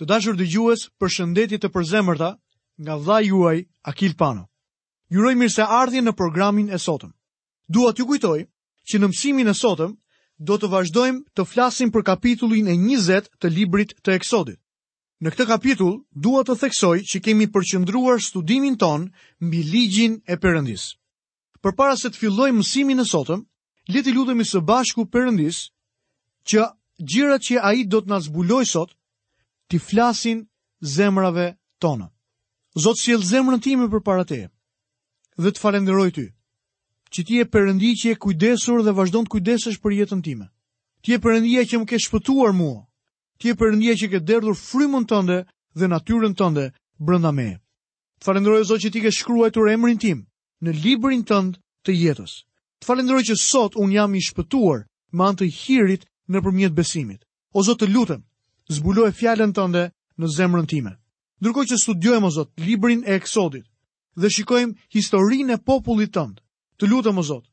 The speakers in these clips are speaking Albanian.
Të dashur dëgjues, përshëndetje të përzemërta nga vëllai juaj Akil Pano. Ju uroj mirëseardhje në programin e sotëm. Dua t'ju kujtoj që në mësimin e sotëm do të vazhdojmë të flasim për kapitullin e 20 të librit të Eksodit. Në këtë kapitull dua të theksoj që kemi përqendruar studimin ton mbi ligjin e Perëndisë. Përpara se të fillojmë mësimin e sotëm, le të lutemi së bashku Perëndisë që gjërat që ai do të na zbulojë sot t'i flasin zemrave tona. Zot sjell zemrën time përpara teje dhe të falenderoj ty që ti je Perëndi që je kujdesur dhe vazhdon të kujdesesh për jetën time. Ti je Perëndia që më ke shpëtuar mua. Ti je Perëndia që ke derdhur frymën tënde dhe natyrën tënde brenda meje. Të falenderoj Zot që ti ke shkruar emrin tim në librin tënd të jetës. Të falenderoj që sot unë jam i shpëtuar me anë të hirit nëpërmjet besimit. O Zot të lutem, zbuloje fjalën tënde në zemrën time. Ndërkohë që studiojmë o Zot librin e eksodit dhe shikojmë historinë e popullit tënd. Të lutem o Zot,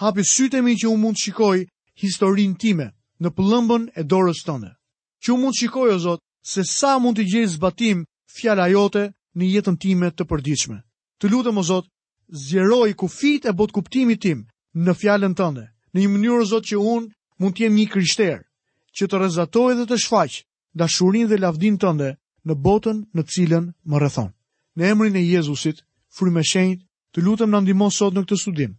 hapi sytë e mi që unë mund të shikoj historinë time në pëllëmbën e dorës tënde. Që unë mund të shikoj o Zot se sa mund të gjejë zbatim fjala jote në jetën time të përditshme. Të lutem o Zot, zgjeroji kufijtë e botëkuptimit tim në Fjalën tënde, në një mënyrë o Zot që unë mund të jem një i krishterë, që të rrezatoj dhe të shfaq dashurinë dhe lavdinë tënde në botën në cilën më rrethon. Në emrin e Jezusit, Frymë e Shenjtë, të lutem na ndihmo sot në këtë studim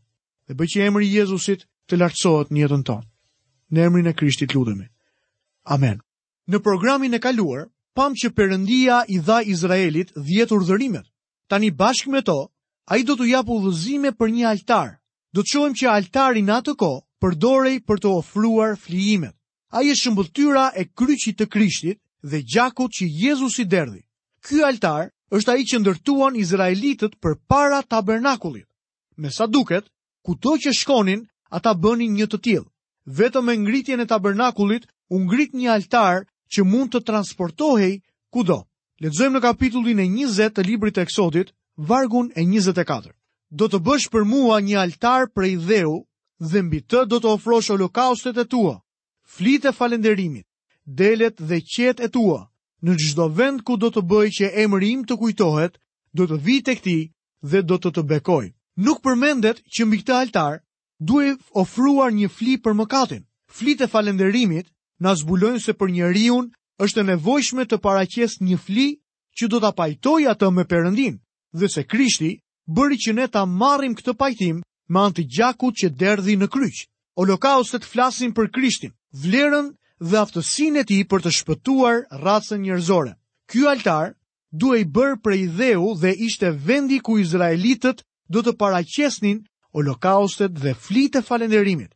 dhe bëj që emri i Jezusit të lartësohet në jetën tonë. Në emrin e Krishtit lutemi. Amen. Në programin e kaluar, pamë që Perëndia i dha Izraelit dhjetë urdhërimet. Tani bashkë me to, ai do t'u japë udhëzime për një altar. Do të shohim që altari në atë kohë përdorej për të ofruar flijimet. Ai është shëmbëlltyra e kryqit të Krishtit dhe gjakut që Jezusi derdhi. Ky altar është ai që ndërtuan izraelitët përpara tabernakulit. Me sa duket, Kudo që shkonin, ata bënin një të tillë. Vetëm me ngritjen e tabernakulit u ngrit një altar që mund të transportohej kudo. Lexojmë në kapitullin e 20 të librit të Eksodit, vargun e 24. Do të bësh për mua një altar prej dheu dhe mbi të do të ofrosh olokaustet e tua, flitë e falenderimit, delet dhe qetë e tua, në çdo vend ku do të bëj që emri im të kujtohet, do të vij tek ti dhe do të të bekoj. Nuk përmendet që mbi këtë altar duhej ofruar një fli për mëkatin. Flitë e falënderimit na zbulojnë se për njeriun është e nevojshme të paraqesë një fli që do ta pajtojë atë me Perëndinë, dhe se Krishti bëri që ne ta marrim këtë pajtim me anë të gjakut që derdhi në kryq. Holokaustet flasin për Krishtin, vlerën dhe aftësinë e tij për të shpëtuar racën njerëzore. Ky altar duhej bërë prej dheu dhe ishte vendi ku izraelitët do të paraqesnin holokaustet dhe flitë e falënderimit.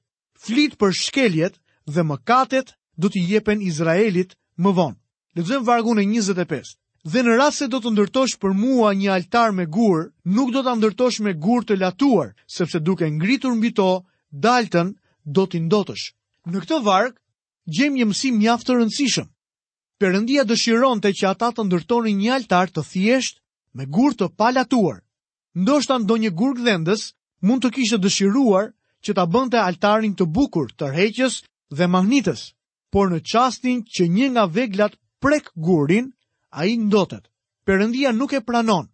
Flitë për shkeljet dhe mëkatet do t'i jepen Izraelit më vonë. Lexojmë vargun e njëzet e pesë. Dhe në rast se do të ndërtosh për mua një altar me gurë, nuk do ta ndërtosh me gurë të latuar, sepse duke ngritur mbi to daltën do t'i ndotësh. Në këtë varg gjejmë një mësim mjaft të rëndësishëm. Perëndia dëshironte që ata të ndërtonin një altar të thjeshtë me gurë të palatuar. Ndoshta ndonjë gurgdhendës mund të kishte dëshiruar që ta bënte altarin të bukur, tërheqës dhe mahnitës, por në çastin që një nga veglat prek gurin, ai ndotet. Perëndia nuk e pranon.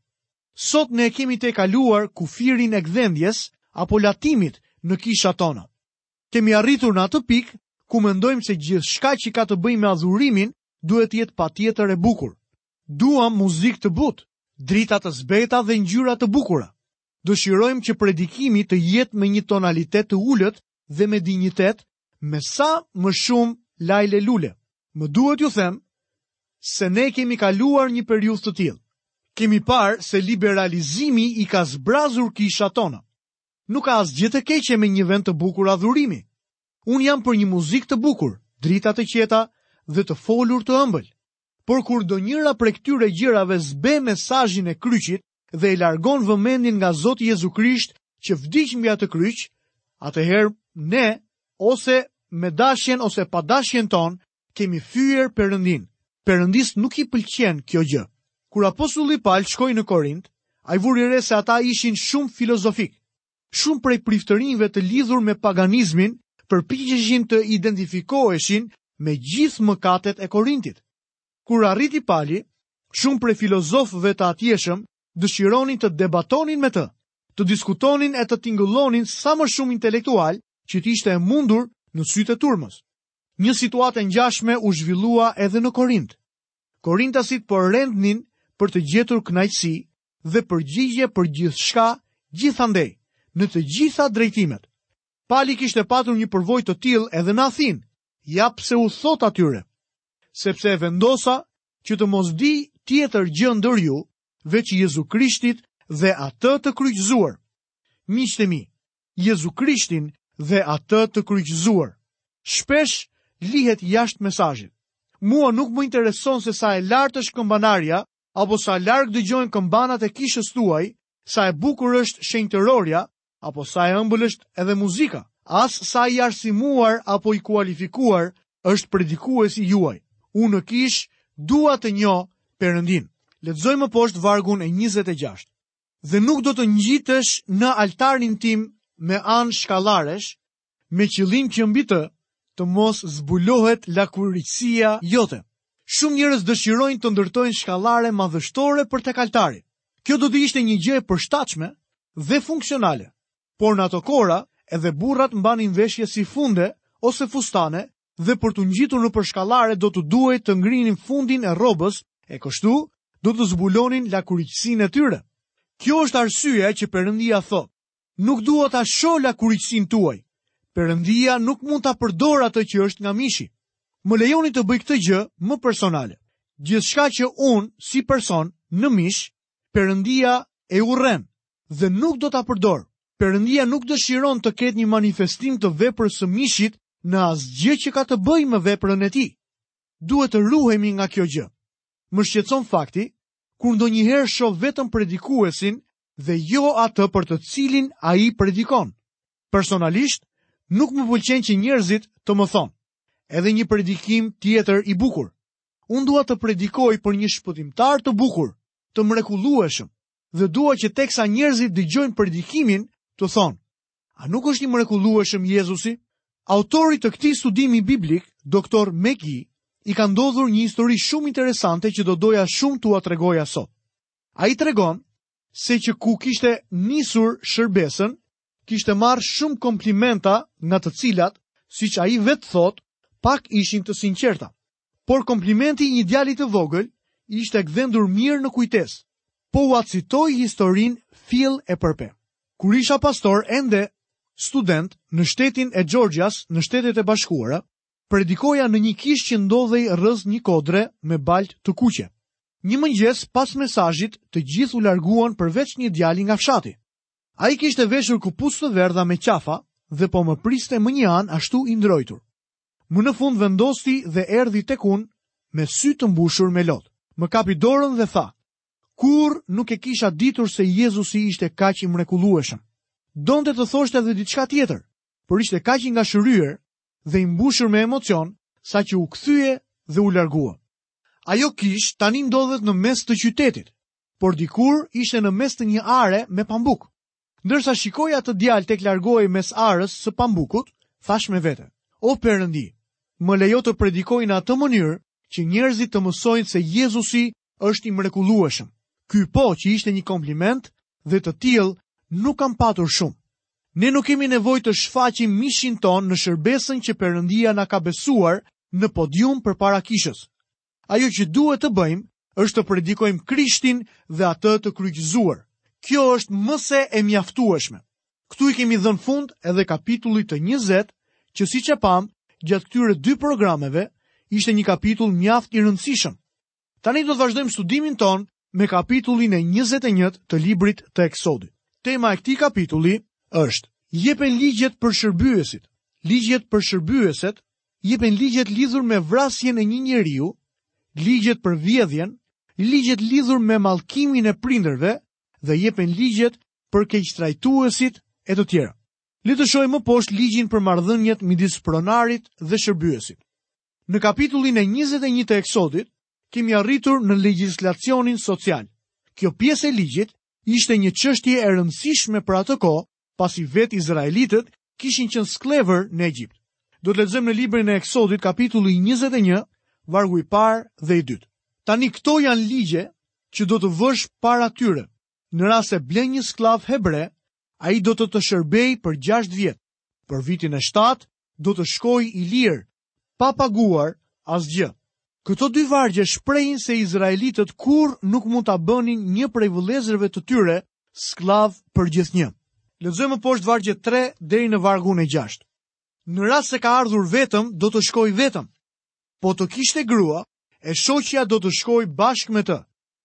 Sot ne e kemi tejkaluar kufirin e gdhendjes apo latimit në kishat tona. Kemi arritur në atë pikë ku mendojmë se gjithçka që ka të bëjë me adhurimin duhet të jetë patjetër e bukur. Duam muzikë të butë, drita të zbehta dhe ngjyra të bukura. Dëshirojmë që predikimi të jetë me një tonalitet të ulët dhe me dinjitet, me sa më shumë lajlelule. Më duhet t'ju them se ne e kemi kaluar një periudhë të tillë. Kemi parë se liberalizimi i ka zbrazur kishat tona. Nuk ka asgjë të keqe me një vend të bukur adhurimi. Unë jam për një muzikë të bukur, drita të qeta dhe të folur të ëmbël. Por kur ndonjëra prej këtyre gjërave zbeh mesazhin e kryqit dhe e largon vëmendjen nga Zoti Jezu Krisht që vdiq mbi atë kryq, atëherë ne ose me dashjen ose pa dashjen tonë kemi fyer Perëndinë. Perëndisë nuk i pëlqen kjo gjë. Kur apostulli Pal shkoi në Korint, ai vuri re se ata ishin shumë filozofikë. Shumë prej priftërinjve të lidhur me paganizmin përpiqeshin të identifikoheshin me gjithë mëkatet e Korintit. Kur arriti Pali, shumë prej filozofëve të atjeshëm dëshironin të debatonin me të, të diskutonin e të tingëllonin sa më shumë intelektualë që të ishte e mundur në sytë e turmës. Një situatë e ngjashme u zhvillua edhe në Korint. Korintasit po rendnin për të gjetur kënaqësi dhe përgjigje për gjithçka gjithandej, në të gjitha drejtimet. Pali kishte patur një përvojë të tillë edhe në Athinë. Ja pse u thotë atyre, sepse e vendosa që të mos di tjetër gjë ndër ju, veç Jezu Krishtit dhe atë të kryqëzuar. Miqtë e mi, Jezu Krishtin dhe atë të kryqëzuar. Shpesh lihet jashtë mesazhit. Mua nuk më intereson se sa e lartë është këmbanarja apo sa larg dëgjohen këmbanat e kishës tuaj, sa e bukur është shenjtërorja, apo sa e ëmbël është edhe muzika, as sa i arsimuar apo i kualifikuar është predikuesi juaj. Unë në kishë dua të njoh Perëndinë. Lexojmë më poshtë vargun e 26. Dhe nuk do të ngjitesh në altarin tim me anë shkallaresh, me qëllim që mbi të të mos zbulohet lakuriqësia jote. Shumë njerëz dëshirojnë të ndërtojnë shkallare madhështore për tek altari. Kjo do të ishte një gjë e përshtatshme dhe funksionale. Por në ato kohëra, edhe burrat mbanin veshje si funde ose fustane dhe për t'u ngjitur nëpër shkallare do t'u duhej të ngrinin fundin e rrobës e kështu do të zbulonin lakuriqësinë e tyre. Kjo është arsyeja që Perëndia thotë, Nuk dua ta shoh lakuriqësinë tuaj. Perëndia nuk mund ta përdorë atë që është nga mishi. Më lejoni ta bëj këtë gjë më personale. Gjithçka që unë sjell personalisht në mish, Perëndia e urren dhe nuk do ta përdorë. Perëndia nuk dëshiron të ketë një manifestim të veprës së mishit në asgjë që ka të bëjë me veprën e tij. Duhet të ruhemi nga kjo gjë. Më shqetëson fakti kur ndonjëherë shoh vetëm predikuesin dhe jo atë për të cilin ai predikon. Personalisht, nuk më pëlqen që njerëzit të më thonë, edhe një predikim tjetër i bukur. Unë dua të predikoj për një shpëtimtar të bukur, të mrekullueshëm, dhe dua që teksa njerëzit dëgjojnë predikimin, të thonë, a nuk është i mrekullueshëm Jezusi? Autorit të këtij studimi biblik, doktor Megi, i ka ndodhur një histori shumë interesante që do doja shumë t'ua tregoja sot. Ai tregon se që kur kishte nisur shërbesën, kishte marrë shumë komplimenta nga të cilat, siç ai vetë thotë, pak ishin të sinqerta. Por komplimenti i një djali të vogël ishte gdhendur mirë në kujtesë, po ua citoj historinë fill e për pe. Kur isha pastor ende student në shtetin e Xhorxhias në Shtetet e Bashkuara, predikoja në një kishë që ndodhej rrëzë një kodre me baltë të kuqe. Një mëngjes pas mesazhit, të gjithë u larguan përveç një djali nga fshati. Ai kishte veshur këpucë të verdha me qafa dhe po më priste më një anë ashtu i ndrojtur. Më në fund vendosti dhe erdhi tek unë me sy të mbushur me lot. Më kapi dorën dhe tha: Kurrë nuk e kisha ditur se Jezusi ishte kaq i mrekullueshëm. Donte të thoshte edhe diçka tjetër, por ishte kaq i ngashëryer dhe i mbushur me emocion, saqë u kthye dhe u largua. Ajo kishë tani ndodhet në mes të qytetit, por dikur ishte në mes të një are me pambuk. Ndërsa shikoja atë djalë tek largohej mes arës së pambukut, thashë me vete, o përëndi, më lejo të predikoj në atë mënyrë që njerëzit të mësojnë se Jezusi është i mrekullueshëm. Ky po që ishte një kompliment dhe të tillë nuk kam patur shumë. Ne nuk kemi nevojë të shfaqim mishin tonë në shërbesën që Perëndia na ka besuar në podium përpara kishës. Ajo që duhet të bëjmë është të predikojmë Krishtin dhe atë të kryqëzuar. Kjo është më se e mjaftueshme. Këtu i kemi dhënë fund edhe kapitullit të 20, që siç e pamë, gjatë këtyre dy programeve ishte një kapitull mjaft i rëndësishëm. Tani do të vazhdojmë studimin tonë me kapitullin e 21 të librit të Eksodit. Tema e këtij kapitulli është jepen ligjet për shërbyesit. Ligjet për shërbyeset jepen ligjet lidhur me vrasjen e një njeriu, ligjet për vjedhjen, ligjet lidhur me mallkimin e prindërve dhe jepen ligjet për keqtrajtuesit e të tjera. Le të shohim më poshtë ligjin për marrëdhëniet midis pronarit dhe shërbyesit. Në kapitullin e 21 të Eksodit, kemi arritur në legjislacionin social. Kjo pjesë e ligjit ishte një çështje e rëndësishme për atë kohë, pasi vetë izraelitët kishin qenë skllevër në Egjipt. Do të lexojmë në librin e Eksodit kapitulli 21, vargu i parë dhe i dytë. Tani këto janë ligje që do të vësh para tyre. Në rast se blen një skllav hebre, ai do të të shërbejë për 6 vjet. Por vitin e shtatë do të shkojë i lirë, pa paguar asgjë. Këto dy vargje shprehin se izraelitët kurrë nuk mund ta bënin një prej vëllezërve të tyre skllav për gjithnjë. Lexojmë më poshtë vargjet 3 deri në vargun e 6. Në rast se ka ardhur vetëm, do të shkojë vetëm. Po të kishte grua, e shoqja do të shkojë bashkë me të.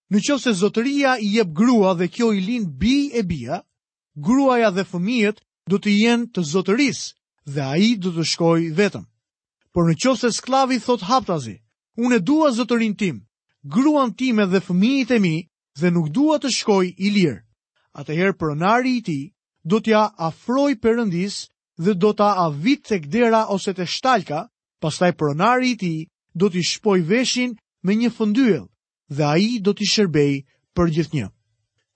Në qoftë se zotëria i jep grua dhe kjo i lind bij e bija, Gruaja dhe fëmijët do të jenë të zotërisë dhe ai do të shkojë vetëm. Por në qoftë se skllavi thotë haptazi, unë e dua zotërinë tim, gruan time dhe fëmijët e mi dhe nuk dua të shkoj i lirë. Atëherë pronari i tij do t'ia afrojë Perëndisë dhe do ta avitë tek dera ose te shtalka, pastaj pronari i tij do t'i shpojë veshin me një fëndyell dhe ai do t'i shërbejë për gjithnjë.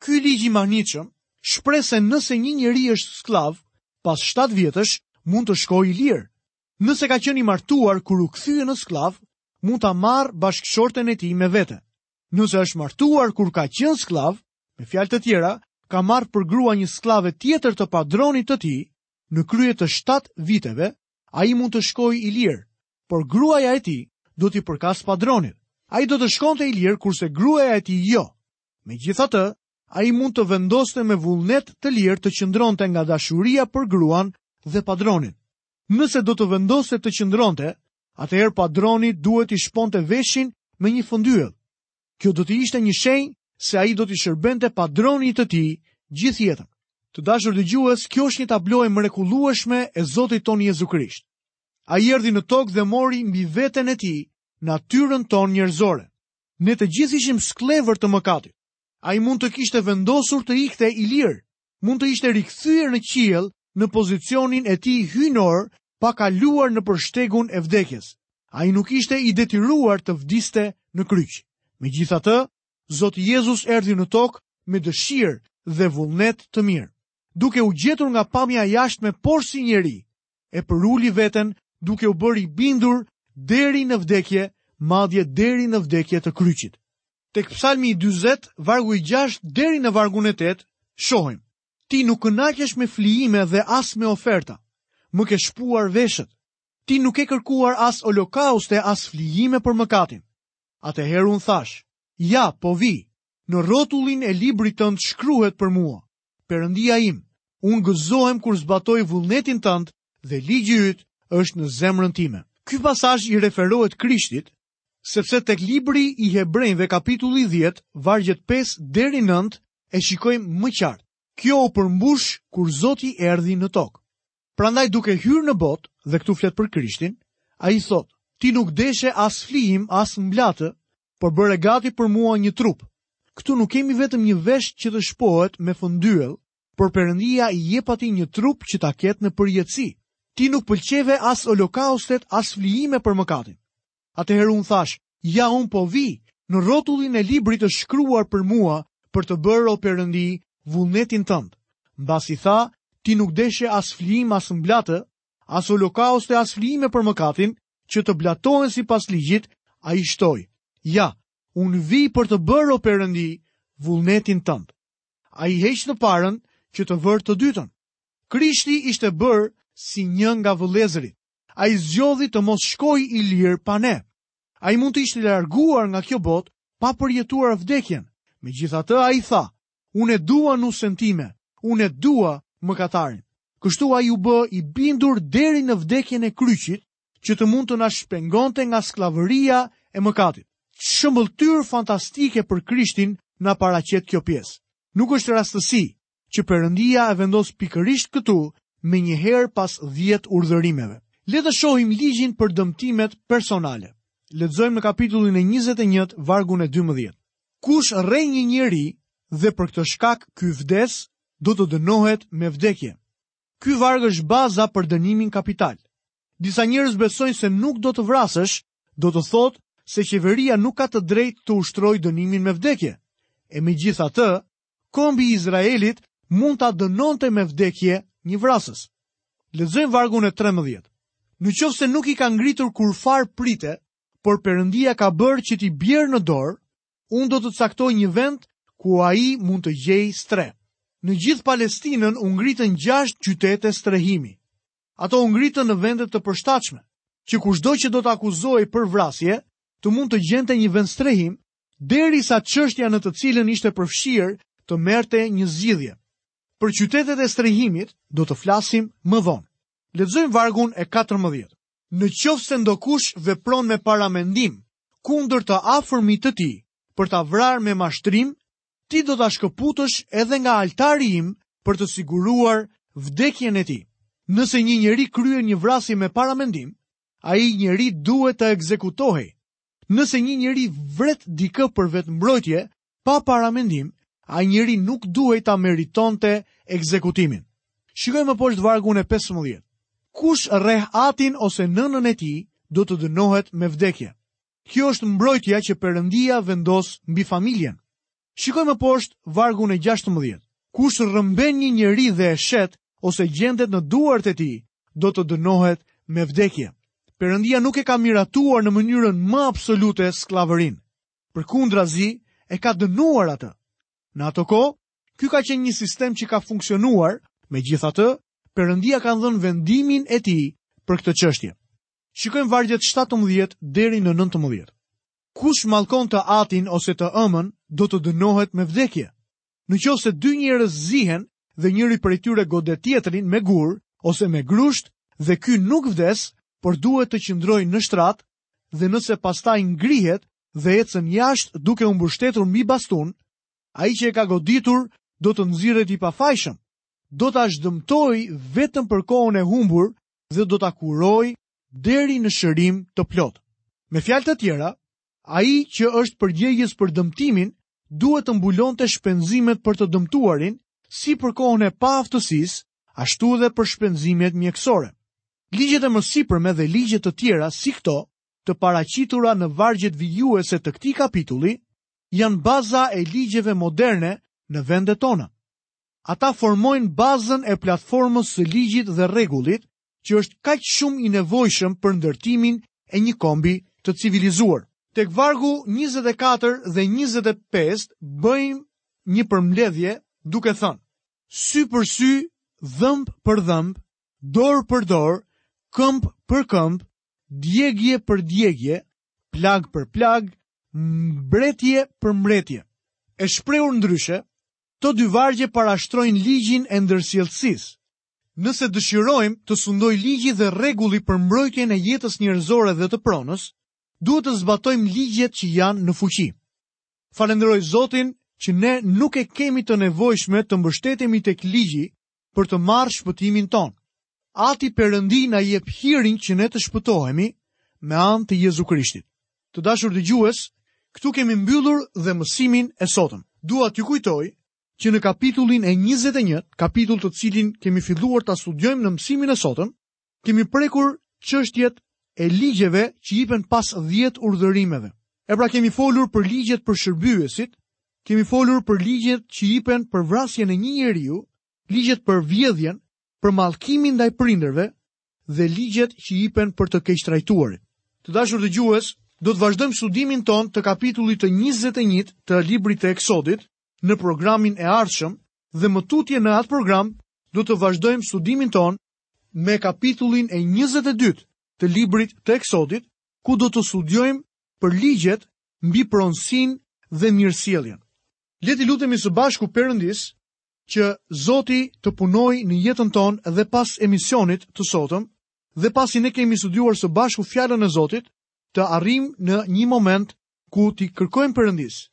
Ky ligj i mahnitshëm shpreh se nëse një njeri është skllav, pas 7 vjetësh mund të shkojë i lirë. Nëse ka qenë i martuar kur u kthye në skllav, mund ta marrë bashkëshorten e tij me vete. Nëse është martuar kur ka qenë skllav, me fjalë të tjera, ka marrë për grua një skllave tjetër të padronit të tij, në krye të 7 viteve, Ai mund të shkojë i lirë, por gruaja e tij do t'i përkasë padronit. Ai do të shkonte i lirë kurse gruaja e tij jo. Megjithatë, ai mund të vendoste me vullnet të lirë të qëndronte nga dashuria për gruan dhe padronin. Nëse do të vendoste të qëndronte, atëherë padroni duhet t'i shponte veshin me një fëndyell. Kjo do të ishte një shenjë se ai do t'i shërbente padronit të tij gjithë jetën. Të dashur dëgjues, kjo është një tablo e mrekullueshme e Zotit tonë Jezu Krisht. Ai erdhi në tokë dhe mori mbi veten e tij natyrën tonë njerëzore. Ne të gjithë ishim skllevër të mëkatit. Ai mund të kishte vendosur të ikte i lirë, mund të ishte rikthyer në qiell në pozicionin e tij hyjnor pa kaluar nëpër shtegun e vdekjes. Ai nuk ishte i detyruar të vdiste në kryq. Megjithatë, Zoti Jezus erdhi në tokë me dëshirë dhe vullnet të mirë. Duke u gjetur nga pamja e jashtme porsi njeri, e përuli veten duke u bërë i bindur deri në vdekje, madje deri në vdekje të kryqit. Tek Psalmi i 40, vargu i 6 deri në vargun e 8, shohim: Ti nuk kënaqesh me flijime dhe as me oferta. Më ke shpuar veshët. Ti nuk ke kërkuar as olokauste as flijime për mëkatin. Atëherë unë thashë: Ja, po vij. Në rrotullin e librit tënd shkruhet për mua. Perëndia im, unë gëzohem kur zbatoj vullnetin tënd dhe ligji yt është në zemrën time. Ky pasazh i referohet Krishtit, sepse tek libri i Hebrenjve kapitulli 10, vargjet 5 deri 9 e shikojmë më qartë. Kjo u përmbush kur Zoti erdhi në tokë. Prandaj duke hyrë në botë, dhe këtu flet për Krishtin, ai thotë: Ti nuk deshe as flijim, as mblatë, por bëre gati për mua një trup. Këtu nuk kemi vetëm një vesh që të shpohet me fëndyell, por Perëndia i jep atij një trup që ta ketë në përjetësi. Ti nuk pëlqeve as olokaustet, as flijime për mëkatin. Atëherë unë thashë, ja unë po vij, në rrotullin e librit është shkruar për mua, për të bërë o Perëndi vullnetin tënd. Mbasi tha, ti nuk deshe as flijim as mblatë, as olokauste as flijime për mëkatin, që të blatohen sipas ligjit, ai shtoi, ja, unë vij për të bërë o Perëndi vullnetin tënd. Ai heq të parën që të vërë të dytën. Krishti ishte bërë si një nga vëllezërit. Ai zgjodhi të mos shkojë i lirë pa ne. Ai mund të ishte larguar nga kjo botë pa përjetuar vdekjen. Megjithatë ai tha, "Unë e dua nusen time, unë e dua mëkatarin." Kështu ai u bë i bindur deri në vdekjen e kryqit që të mund të na shpengonte nga skllavëria e mëkatit. Shëmbëlltyrë fantastike për Krishtin na paraqet kjo pjesë. Nuk është rastësi që Perëndia e vendos pikërisht këtu menjëherë pas dhjetë urdhërimeve. Le të shohim ligjin për dëmtimet personale. Lexojmë në kapitullin e 21, vargun e 12. Kush rreh një njeri dhe për këtë shkak ky vdes, do të dënohet me vdekje. Ky varg është baza për dënimin kapital. Disa njerëz besojnë se nuk do të vrasësh, do të thotë se qeveria nuk ka të drejtë të ushtrojë dënimin me vdekje. E megjithatë, Kombi i Izraelit mund ta dënonte me vdekje një vrasës. Lexojmë vargun e 13. Në qoftë se nuk i ka ngritur kurrfarë prite, por Perëndia ka bërë që t'i bjerë në dorë, unë do të caktoj një vend ku ai mund të gjejë strehë. Në gjithë Palestinën u ngritën 6 qytete strehimi. Ato u ngritën në vende të përshtatshme, që kushdo që do të akuzohej për vrasje, të mund të gjente një vend strehim derisa çështja në të cilën ishte përfshirë të merrte një zgjidhje. Për qytetet e strehimit do të flasim më vonë. Lexojmë vargun e 14. Në qoftë se ndokush vepron me paramendim kundër të afërmit të tij për ta vrarë me mashtrim, ti do ta shkëputësh edhe nga altari im për të siguruar vdekjen e tij. Nëse një njeri kryen një vrasje me paramendim, ai njeri duhet të ekzekutohej, Nëse një njeri vret dikë për vetëmbrojtje, pa paramendim, ai njeri nuk duhej ta meritonte ekzekutimin. Shikojmë poshtë vargun e pesëmbëdhjetë. Kush rreh atin ose nënën e tij, do të dënohet me vdekje. Kjo është mbrojtja që Perëndia vendos mbi familjen. Shikojmë poshtë vargun e 16. Kush rrëmben një njeri dhe e shet ose gjendet në duart e tij, do të dënohet me vdekje. Perëndia nuk e ka miratuar në mënyrën më absolute skllavërinë. Përkundrazi, e ka dënuar atë. Në ato kohë, ky ka qenë një sistem që ka funksionuar, megjithatë, Perëndia ka dhënë vendimin e tij për këtë çështje. Shikojmë vargjet 17 deri në 19. Kush mallkon të atin ose të ëmën, do të dënohet me vdekje. Në qoftë se dy njerëz zihen dhe njëri prej tyre godet tjetrin me gur ose me grusht dhe ky nuk vdes, por duhet të qëndrojë në shtrat dhe nëse pastaj ngrihet dhe ecën jashtë duke u mbështetur mbi bastun, ai që e ka goditur do të nxirret i pafajshëm. Do ta zhdëmtojë vetëm për kohën e humbur dhe do ta kurojë deri në shërim të plotë. Me fjalë të tjera, ai që është përgjegjës për dëmtimin duhet të mbulonte shpenzimet për të dëmtuarin si për kohën e paaftësisë, ashtu dhe për shpenzimet mjekësore. Ligjet e mësipërme dhe ligje të tjera si këto, të paraqitura në vargjet vijuese të këtij kapitulli, janë baza e ligjeve moderne në vendet tona. Ata formojnë bazën e platformës së ligjit dhe rregullit që është kaq shumë i nevojshëm për ndërtimin e një kombi të civilizuar. Tek vargu njëzet e katër dhe njëzet e pesë bëjmë një përmbledhje duke thënë, sy për sy, dhëmb për dhëmb, dorë për dorë, këmbë për këmbë, djegie për djegie, plagë për plagë, vrajë për vrajë. E shprehur ndryshe, Këto dy vargje parashtrojnë ligjin e ndërsjellësisë. Nëse dëshirojmë të sundojë ligji dhe rregulli për mbrojtjen e jetës njerëzore dhe të pronës, duhet të zbatojmë ligjet që janë në fuqi. Falënderoj Zotin që ne nuk e kemi të nevojshme të mbështetemi tek ligji për të marrë shpëtimin tonë. Ati Perëndi na jep hirin që ne të shpëtohemi me anë të Jezu Krishtit. Të dashur dëgjues, këtu kemi mbyllur dhe mësimin e sotëm. Dua t'ju kujtoj që në kapitullin e 21, kapitull të cilin kemi filluar ta studiojmë në mësimin e sotëm, kemi prekur çështjet e ligjeve që jipen pas 10 urdhërimeve. E pra kemi folur për ligjet për shërbyesit, kemi folur për ligjet që jipen për vrasjen e një njeriu, ligjet për vjedhjen, për mallkimin ndaj prindërve dhe ligjet që jipen për të keqtrajtuarit. Të dashur dëgjues, do të vazhdojmë studimin tonë të kapitullit të 21 të librit të Eksodit në programin e ardhshëm dhe më tutje në atë program do të vazhdojmë studimin tonë me kapitullin e njëzet e dytë të librit të Eksodit, ku do të studiojmë për ligjet mbi pronësinë dhe mirësjelljen. Le t'i lutemi së bashku Perëndisë që Zoti të punojë në jetën tonë dhe pas emisionit të sotëm dhe pasi ne kemi studiuar së bashku fjalën e Zotit, të arrijmë në një moment ku t'i kërkojmë Perëndisë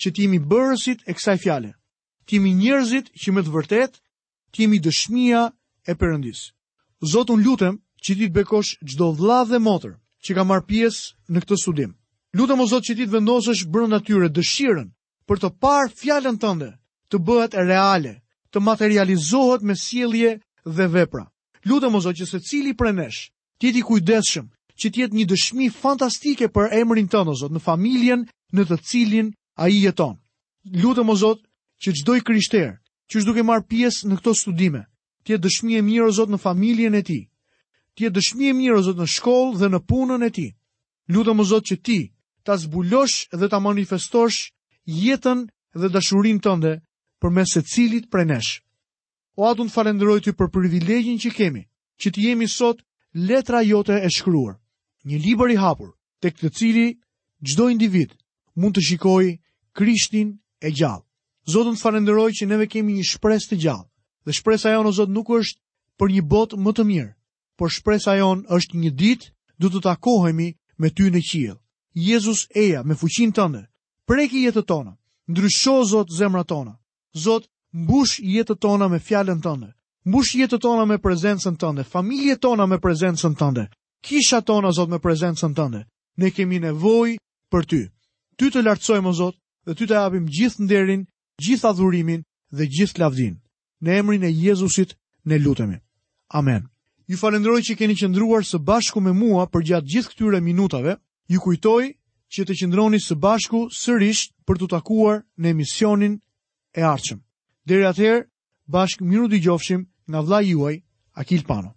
që të jemi bërësit e kësaj fjale, të jemi njerëzit që me të vërtetë të jemi dëshmia e Perëndisë. Zot unë lutem që ti të bekosh çdo vëlla dhe motër që ka marrë pjesë në këtë studim. Lutem o Zot që ti të vendosësh brenda tyre dëshirën për të parë fjalën tënde të bëhet reale, të materializohet me sjellje dhe vepra. Lutem o Zot që secili prej nesh Të jetë i kujdesshëm, që të jetë një dëshmi fantastike për emrin tënd o Zot, në familjen në të cilin ai jeton. Lutem o Zot, që çdo i krishterë, që është duke marrë pjesë në këto studime, të jetë dëshmi e mirë o Zot në familjen e tij. Të jetë dëshmi e mirë o Zot në shkollë dhe në punën e tij. Lutem o Zot që ti ta zbulosh dhe ta manifestosh jetën dhe dashurinë tënde përmes secilit prej nesh. O Atë, unë të falënderoj ty për privilegjin që kemi, që të jemi sot letra jote e shkruar. Një libër i hapur, tek të cili çdo individ mund të shikojë Krishtin e gjallë. Zot, unë të falënderoj që neve kemi një shpresë të gjallë, dhe shpresa jonë o Zot nuk është për një botë më të mirë, por shpresa jonë është një ditë do të takohemi me ty në qiell. Jezus eja me fuqinë tënde, preki jetët tona, ndrysho Zot zemrat tona, Zot, mbush jetët tona me fjalën tënde. Mbush jetët tona me prezencën tënde, familjet tona me prezencën tënde, kishat tona Zot me prezencën tënde. Ne kemi nevojë për ty. Ty të lartësojmë o Zot dhe ty të japim gjithë nderin, gjithë adhurimin dhe gjithë lavdinë. Në emrin e Jezusit ne lutemi. Amen. Ju falënderoj që keni qëndruar së bashku me mua përgjatë gjithë këtyre minutave. Ju kujtoj që të qëndroni së bashku sërish për t'u takuar në emisionin e ardhshëm. Deri atëherë, bashkë mirudëgjofshim nga vëllai juaj, Akil Pano.